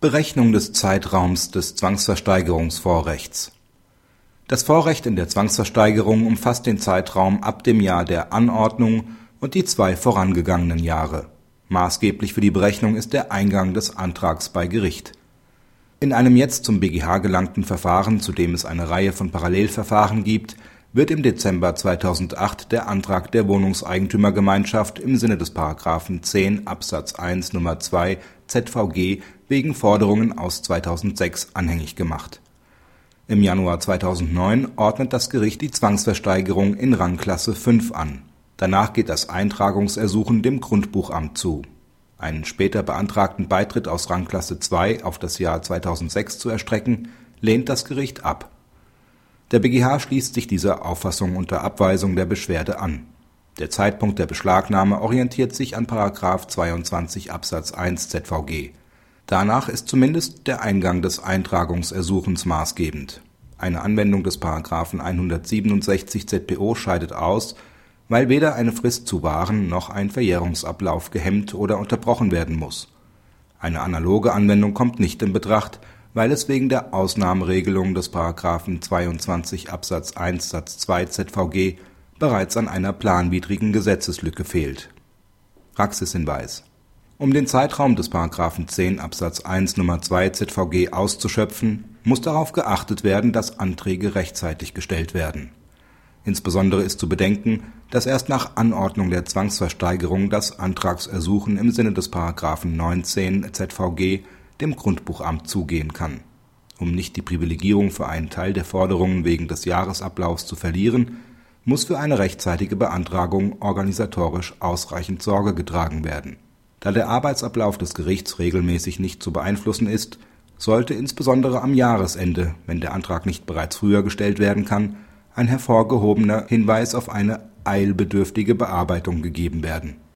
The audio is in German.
Berechnung des Zeitraums des Zwangsversteigerungsvorrechts Das Vorrecht in der Zwangsversteigerung umfasst den Zeitraum ab dem Jahr der Anordnung und die zwei vorangegangenen Jahre. Maßgeblich für die Berechnung ist der Eingang des Antrags bei Gericht. In einem jetzt zum BGH gelangten Verfahren, zu dem es eine Reihe von Parallelverfahren gibt, wird im Dezember 2008 der Antrag der Wohnungseigentümergemeinschaft im Sinne des § 10 Absatz 1 Nr. 2 ZVG wegen Forderungen aus 2006 anhängig gemacht. Im Januar 2009 ordnet das Gericht die Zwangsversteigerung in Rangklasse 5 an. Danach geht das Eintragungsersuchen dem Grundbuchamt zu. Einen später beantragten Beitritt aus Rangklasse 2 auf das Jahr 2006 zu erstrecken, lehnt das Gericht ab der BGH schließt sich dieser Auffassung unter Abweisung der Beschwerde an. Der Zeitpunkt der Beschlagnahme orientiert sich an § 22 Absatz 1 ZVG. Danach ist zumindest der Eingang des Eintragungsersuchens maßgebend. Eine Anwendung des § 167 ZPO scheidet aus, weil weder eine Frist zu wahren noch ein Verjährungsablauf gehemmt oder unterbrochen werden muss. Eine analoge Anwendung kommt nicht in Betracht weil es wegen der Ausnahmeregelung des § 22 Absatz 1 Satz 2 ZVG bereits an einer planwidrigen Gesetzeslücke fehlt. Praxishinweis Um den Zeitraum des § 10 Absatz 1 Nr. 2 ZVG auszuschöpfen, muss darauf geachtet werden, dass Anträge rechtzeitig gestellt werden. Insbesondere ist zu bedenken, dass erst nach Anordnung der Zwangsversteigerung das Antragsersuchen im Sinne des § 19 ZVG dem Grundbuchamt zugehen kann. Um nicht die Privilegierung für einen Teil der Forderungen wegen des Jahresablaufs zu verlieren, muss für eine rechtzeitige Beantragung organisatorisch ausreichend Sorge getragen werden. Da der Arbeitsablauf des Gerichts regelmäßig nicht zu beeinflussen ist, sollte insbesondere am Jahresende, wenn der Antrag nicht bereits früher gestellt werden kann, ein hervorgehobener Hinweis auf eine eilbedürftige Bearbeitung gegeben werden